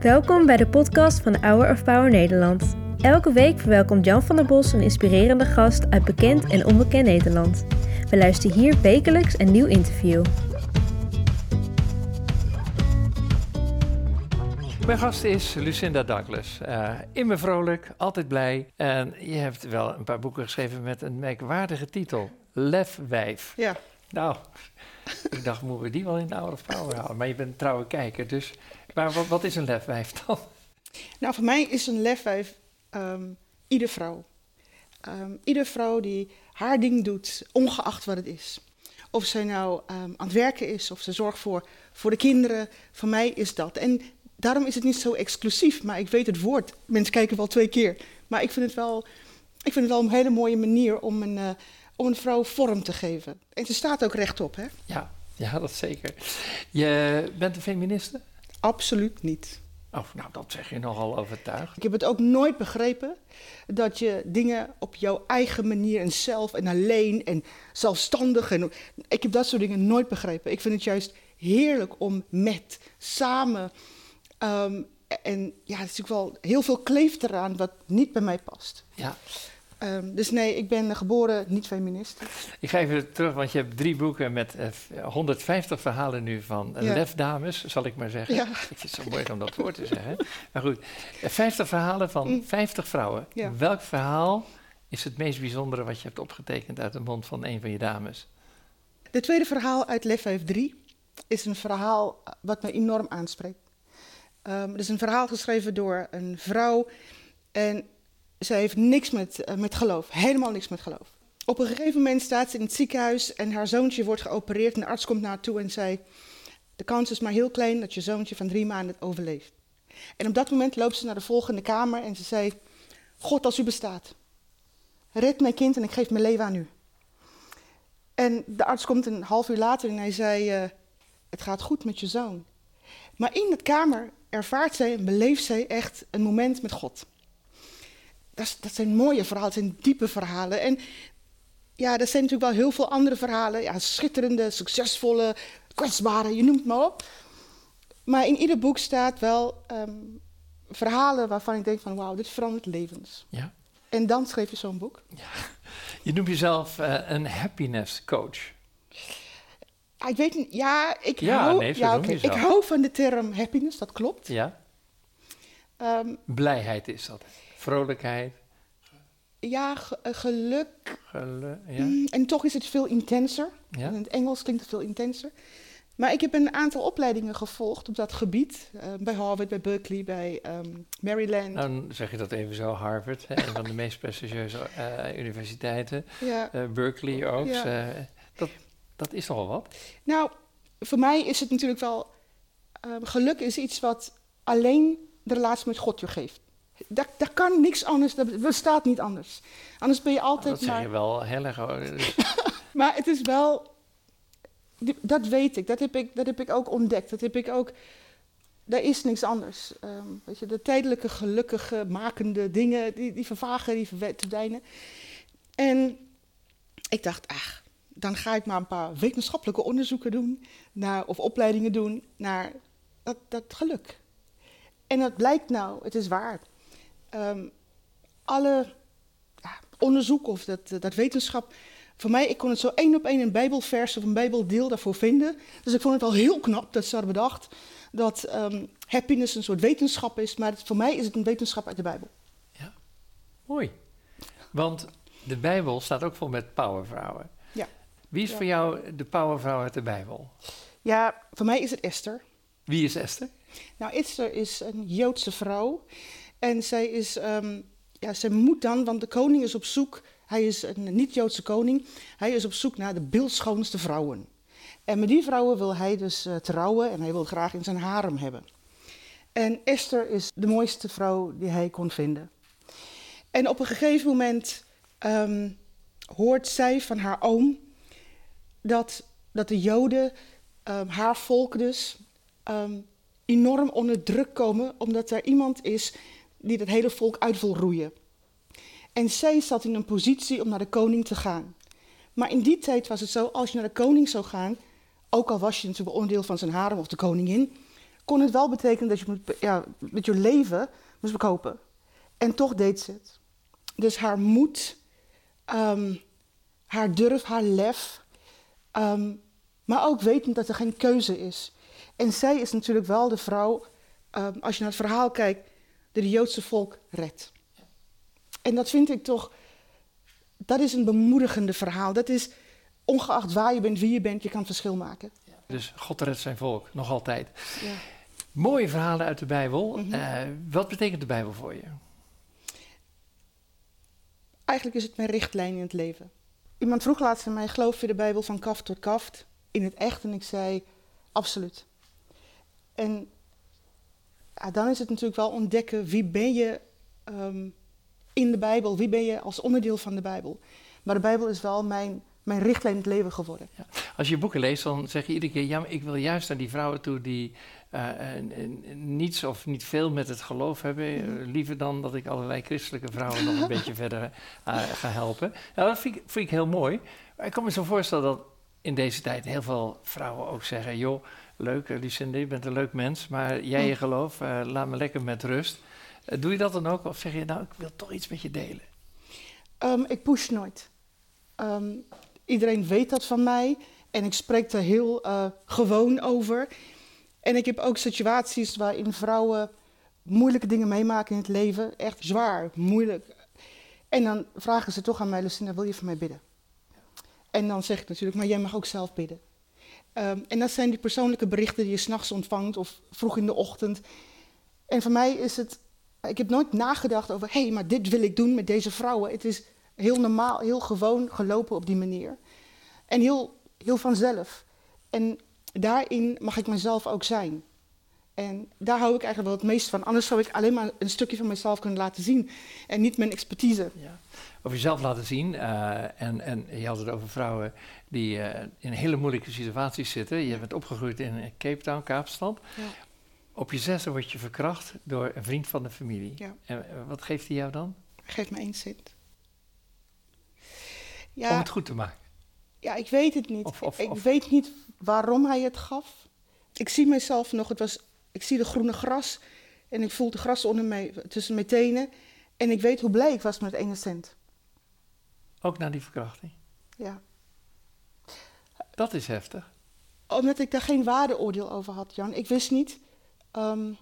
Welkom bij de podcast van Hour of Power Nederland. Elke week verwelkomt Jan van der Bos een inspirerende gast uit bekend en onbekend Nederland. We luisteren hier wekelijks een nieuw interview. Mijn gast is Lucinda Douglas. Uh, immer vrolijk, altijd blij. En je hebt wel een paar boeken geschreven met een merkwaardige titel. Lefwijf. Ja. Nou, ik dacht, moeten we die wel in de oude vrouw halen? Maar je bent een trouwe kijker, dus... Maar wat, wat is een lefwijf dan? Nou, voor mij is een lefwijf um, ieder vrouw. Um, ieder vrouw die haar ding doet, ongeacht wat het is. Of zij nou um, aan het werken is, of ze zorgt voor, voor de kinderen. Voor mij is dat. En daarom is het niet zo exclusief, maar ik weet het woord. Mensen kijken wel twee keer. Maar ik vind het wel, ik vind het wel een hele mooie manier om een, uh, om een vrouw vorm te geven. En ze staat ook rechtop, hè? Ja, ja, dat zeker. Je bent een feministe? Absoluut niet. Oh, nou, dat zeg je nogal overtuigd. Ik heb het ook nooit begrepen dat je dingen op jouw eigen manier en zelf en alleen en zelfstandig. En, ik heb dat soort dingen nooit begrepen. Ik vind het juist heerlijk om met, samen. Um, en ja, er is natuurlijk wel heel veel kleeft eraan wat niet bij mij past. Ja. Um, dus nee, ik ben geboren niet feminist. Ik ga even terug, want je hebt drie boeken met uh, 150 verhalen nu van ja. lefdames, zal ik maar zeggen. Ja. Ik vind het zo mooi om dat woord te zeggen. Maar goed, 50 verhalen van mm. 50 vrouwen. Ja. Welk verhaal is het meest bijzondere wat je hebt opgetekend uit de mond van een van je dames? De tweede verhaal uit Lef 3 is een verhaal wat me enorm aanspreekt. Um, het is een verhaal geschreven door een vrouw en ze heeft niks met, uh, met geloof, helemaal niks met geloof. Op een gegeven moment staat ze in het ziekenhuis en haar zoontje wordt geopereerd en de arts komt naar toe en zei, de kans is maar heel klein dat je zoontje van drie maanden het overleeft. En op dat moment loopt ze naar de volgende kamer en ze zei, God als u bestaat, red mijn kind en ik geef mijn leven aan u. En de arts komt een half uur later en hij zei, uh, het gaat goed met je zoon. Maar in de kamer ervaart zij en beleeft zij echt een moment met God. Dat, dat, zijn mooie verhalen, dat zijn diepe verhalen. En ja, er zijn natuurlijk wel heel veel andere verhalen. Ja, schitterende, succesvolle, kwetsbare, je noemt het maar op. Maar in ieder boek staat wel um, verhalen waarvan ik denk van wauw, dit verandert levens. Ja. En dan schreef je zo'n boek. Ja. Je noemt jezelf uh, een happiness coach. Ik weet niet, ja, ik, ja, hou, nee, ja, okay. ik hou van de term happiness, dat klopt. Ja. Um, Blijheid is dat. Vrolijkheid. Ja, ge geluk. Geluk, ja. Mm, en toch is het veel intenser. Ja? In het Engels klinkt het veel intenser. Maar ik heb een aantal opleidingen gevolgd op dat gebied. Uh, bij Harvard, bij Berkeley, bij um, Maryland. Dan zeg je dat even zo, Harvard, hè, een van de meest prestigieuze uh, universiteiten. Ja. Uh, Berkeley ook. Ja. dat, dat is nogal wat. Nou, voor mij is het natuurlijk wel... geluk is iets wat alleen de relatie met God je geeft. Dat, dat kan niks anders, dat bestaat niet anders. Anders ben je altijd dat maar... zeg je wel heel erg... Dus... maar het is wel... Dat weet ik, dat heb ik, dat heb ik ook ontdekt. Dat heb ik ook... Er is niks anders. Um, weet je, de tijdelijke, gelukkige, makende dingen, die, die vervagen, die verdwijnen. En ik dacht, ach, dan ga ik maar een paar wetenschappelijke onderzoeken doen, naar, of opleidingen doen naar dat, dat geluk. En dat blijkt nou, het is waar. Um, alle ja, onderzoek of dat, dat wetenschap. Voor mij, ik kon het zo één op één een bijbelvers of een bijbeldeel daarvoor vinden. Dus ik vond het al heel knap dat ze hadden bedacht dat um, happiness een soort wetenschap is. Maar het, voor mij is het een wetenschap uit de Bijbel. Ja, mooi. Want de Bijbel staat ook vol met powervrouwen. Ja. Wie is ja. voor jou de powervrouw uit de Bijbel? Ja, voor mij is het Esther. Wie is Esther? Nou, Esther is een Joodse vrouw. En zij is, um, ja, zij moet dan, want de koning is op zoek, hij is een niet-Joodse koning, hij is op zoek naar de beeldschoonste vrouwen. En met die vrouwen wil hij dus uh, trouwen en hij wil graag in zijn harem hebben. En Esther is de mooiste vrouw die hij kon vinden. En op een gegeven moment um, hoort zij van haar oom dat, dat de Joden, um, haar volk dus, um, enorm onder druk komen, omdat er iemand is die het hele volk uit wil roeien. En zij zat in een positie om naar de koning te gaan. Maar in die tijd was het zo, als je naar de koning zou gaan, ook al was je natuurlijk onderdeel van zijn harem of de koningin, kon het wel betekenen dat je ja, met je leven moest bekopen. En toch deed ze het. Dus haar moed, ehm, haar durf, haar lef, ehm, maar ook wetend dat er geen keuze is. En zij is natuurlijk wel de vrouw, ehm, als je naar het verhaal kijkt, het Joodse volk redt. En dat vind ik toch, dat is een bemoedigende verhaal. Dat is, ongeacht waar je bent, wie je bent, je kan verschil maken. Dus God redt zijn volk, nog altijd. Ja. Mooie verhalen uit de Bijbel. Mhm. Eh, wat betekent de Bijbel voor je? Eigenlijk is het mijn richtlijn in het leven. Iemand vroeg laatst aan mij, geloof je de Bijbel van kaft tot kaft in het echt? En ik zei, absoluut. En dan is het natuurlijk wel ontdekken, wie ben je ehm, in de Bijbel? Wie ben je als onderdeel van de Bijbel? Maar de Bijbel is wel mijn, mijn richtlijn in het leven geworden. Als je boeken leest, dan zeg je iedere keer: ja, maar ik wil juist naar die vrouwen toe die eh, niets of niet veel met het geloof hebben. Eh, liever dan dat ik allerlei christelijke vrouwen nog een beetje verder eh, ga helpen. Nou, dat vind ik, vind ik heel mooi. Maar ik kan me zo voorstellen dat in deze tijd heel veel vrouwen ook zeggen: joh, leuk, eh, Lucinda, je bent een leuk mens, maar jij je geloof, eh, laat me lekker met rust. Eh, doe je dat dan ook? Of zeg je, nou, ik wil toch iets met je delen? Ehm, ik push nooit. Ehm, iedereen weet dat van mij en ik spreek er heel gewoon over. En ik heb ook situaties waarin vrouwen moeilijke dingen meemaken in het leven. Echt zwaar, moeilijk. En dan vragen ze toch aan mij, Lucinda, wil je voor mij bidden? En dan zeg ik natuurlijk, maar jij mag ook zelf bidden. Ehm, en dat zijn die persoonlijke berichten die je s'nachts ontvangt of vroeg in de ochtend. En voor mij is het, ik heb nooit nagedacht over, hé, hey, maar dit wil ik doen met deze vrouwen. Het is heel normaal, heel gewoon gelopen op die manier. En heel, heel vanzelf. En daarin mag ik mezelf ook zijn. En daar hou ik eigenlijk wel het meest van. Anders zou ik alleen maar een stukje van mezelf kunnen laten zien. En niet mijn expertise. Ja. Over jezelf laten zien. eh, en, en je had het over vrouwen die eh, in hele moeilijke situaties zitten. Je bent opgegroeid in Cape Town, Kaapstad. Ja. Op je zesde word je verkracht door een vriend van de familie. Ja. En eh, wat geeft hij jou dan? Geef me één cent. Om Ja, het goed te maken. ja ik weet het niet. Of- of- ik of- weet niet waarom hij het gaf. Ik zie mezelf nog, het was, ik zie de groene gras. En ik voel de gras onder mij, tussen mijn tenen. En ik weet hoe blij ik was met ene cent. Ook na die verkrachting. Ja. Dat is heftig. Omdat ik daar geen waardeoordeel over had, Jan. Ik wist niet, ehm,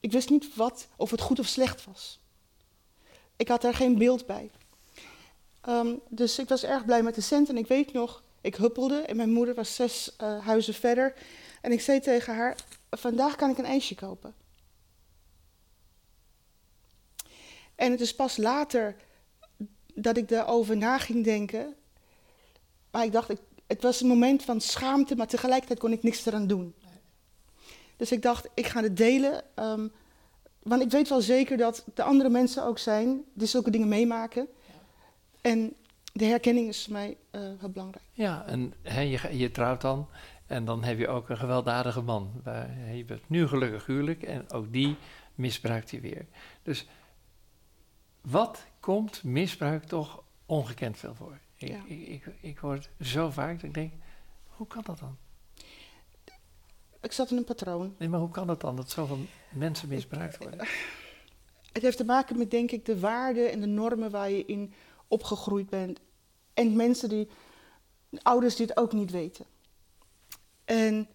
ik wist niet wat, of het goed of slecht was. Ik had daar geen beeld bij. Ehm, dus ik was erg blij met de cent. En ik weet nog, ik huppelde en mijn moeder was zes eh, huizen verder. En ik zei tegen haar, vandaag kan ik een ijsje kopen. En het is pas later dat ik daarover na ging denken. Maar ik dacht, ik, het was een moment van schaamte, maar tegelijkertijd kon ik niks eraan doen. Dus ik dacht, ik ga het delen. ehm, want ik weet wel zeker dat er andere mensen ook zijn die zulke dingen meemaken. En de herkenning is voor mij eh, heel belangrijk. Ja, en je, je trouwt dan. En dan heb je ook een gewelddadige man. Je bent nu gelukkig huwelijk. En ook die misbruikt hij weer. Dus wat komt misbruik toch ongekend veel voor? Ik, Ja. ik, ik, ik hoor het zo vaak dat ik denk, hoe kan dat dan? Ik zat in een patroon. Nee, maar hoe kan dat dan dat zoveel mensen misbruikt worden? Het heeft te maken met, denk ik, de waarden en de normen waar je in opgegroeid bent. En mensen die, ouders die het ook niet weten. En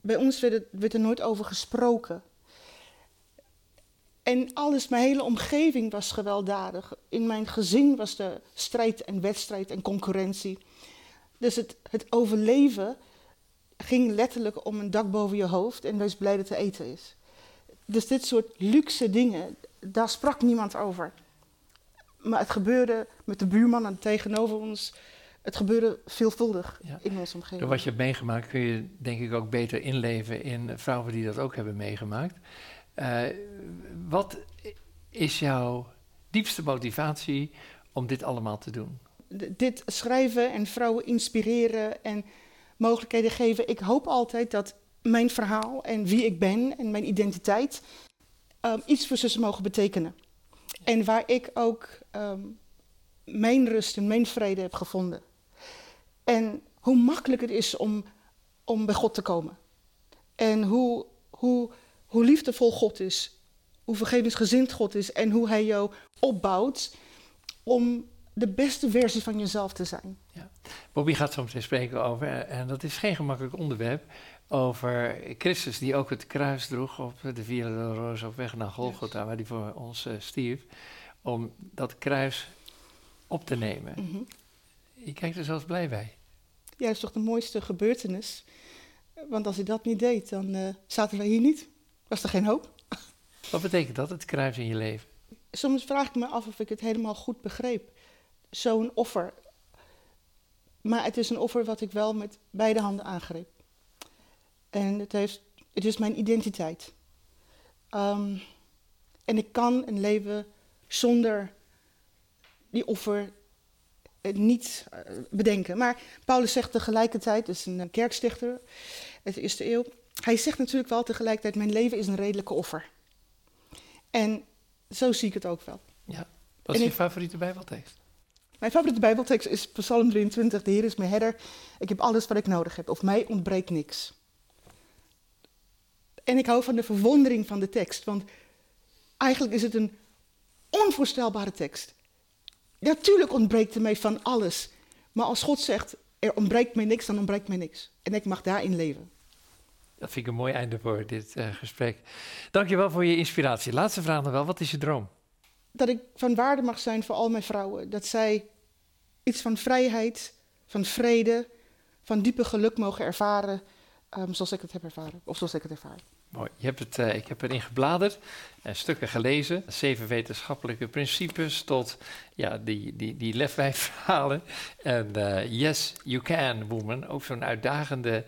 bij ons werd, er nooit over gesproken. En alles, mijn hele omgeving was gewelddadig. In mijn gezin was er strijd en wedstrijd en concurrentie. Dus het, het overleven ging letterlijk om een dak boven je hoofd en wees blij dat er eten is. Dus dit soort luxe dingen, daar sprak niemand over. Maar het gebeurde met de buurman tegenover ons. Het gebeurde veelvuldig Ja. in onze omgeving. Door wat je hebt meegemaakt kun je denk ik ook beter inleven in vrouwen die dat ook hebben meegemaakt. Eh, wat is jouw diepste motivatie om dit allemaal te doen? D- dit schrijven en vrouwen inspireren en mogelijkheden geven. Ik hoop altijd dat mijn verhaal en wie ik ben en mijn identiteit ehm, iets voor ze mogen betekenen. En waar ik ook ehm, mijn rust en mijn vrede heb gevonden. En hoe makkelijk het is om, om bij God te komen. En hoe, hoe hoe, liefdevol God is, hoe vergevingsgezind God is en hoe Hij jou opbouwt om de beste versie van jezelf te zijn. Ja. Bobby gaat zo meteen spreken over, en dat is geen gemakkelijk onderwerp, over Christus die ook het kruis droeg op de Via Dolorosa op weg naar Golgotha, waar hij voor ons uh, stierf, om dat kruis op te nemen. Mm Je kijkt er zelfs blij bij. Is toch de mooiste gebeurtenis. Want als hij dat niet deed, dan uh, zaten wij hier niet. Was er geen hoop. Wat betekent dat, het kruis in je leven? Soms vraag ik me af of ik het helemaal goed begreep. Zo'n offer. Maar het is een offer wat ik wel met beide handen aangreep. En het, heeft, het is mijn identiteit. Um, en ik kan een leven zonder die offer niet uh, bedenken. Maar Paulus zegt tegelijkertijd, dus een kerkstichter uit de eerste eeuw, hij zegt natuurlijk wel tegelijkertijd: Mijn leven is een redelijke offer. En zo zie ik het ook wel. Ja. Wat is je favoriete Bijbeltekst? Mijn favoriete Bijbeltekst is Psalm 23. De Heer is mijn herder. Ik heb alles wat ik nodig heb. Of mij ontbreekt niks. En ik hou van de verwondering van de tekst. Want eigenlijk is het een onvoorstelbare tekst. Natuurlijk ontbreekt er mij van alles. Maar als God zegt, er ontbreekt mij niks, dan ontbreekt mij niks. En ik mag daarin leven. Dat vind ik een mooi einde voor dit uh, gesprek. Dankjewel voor je inspiratie. Laatste vraag nog wel, wat is je droom? Dat ik van waarde mag zijn voor al mijn vrouwen. Dat zij iets van vrijheid, van vrede, van diepe geluk mogen ervaren, um, zoals ik het heb ervaren. Of zoals ik het ervaar. Mooi. Je hebt het, uh, ik heb erin gebladerd, uh, stukken gelezen. Zeven wetenschappelijke principes tot ja, die, die, die lefwijfverhalen. En uh, Yes, You Can, Woman. Ook zo'n uitdagende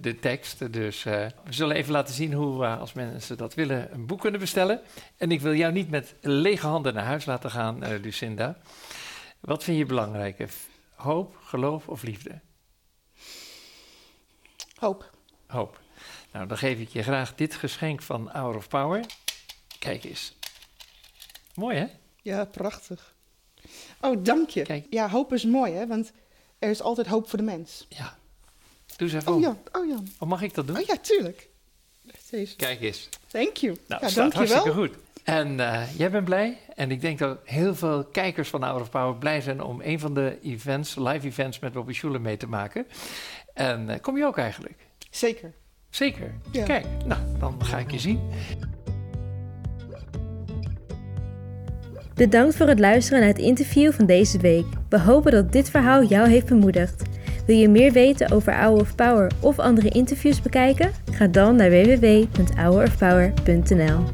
de tekst. Dus we zullen even laten zien hoe, als mensen dat willen, een boek kunnen bestellen. En ik wil jou niet met lege handen naar huis laten gaan, Lucinda. Wat vind je belangrijker? Hoop, geloof of liefde? Hoop. Hoop. Nou, dan geef ik je graag dit geschenk van Hour of Power. Kijk eens. Mooi, hè? Ja, prachtig. Oh, dank je. Kijk. Ja, hoop is mooi, hè? Want er is altijd hoop voor de mens. Ja. Doe eens even Oh, Jan. Oh, Jan. Mag ik dat doen? Oh, ja, tuurlijk. Deze. Kijk eens. Thank you. Nou, ja, dank je hartstikke goed. En uh, jij bent blij. En ik denk dat heel veel kijkers van Hour of Power blij zijn om een van de events, live events met Bobby Schuler mee te maken. En uh, kom je ook eigenlijk? Zeker. Zeker. Ja. Kijk, nou, dan ga ik je zien. Bedankt voor het luisteren naar het interview van deze week. We hopen dat dit verhaal jou heeft bemoedigd. Wil je meer weten over Hour of Power of andere interviews bekijken? Ga dan naar www.hourofpower.nl.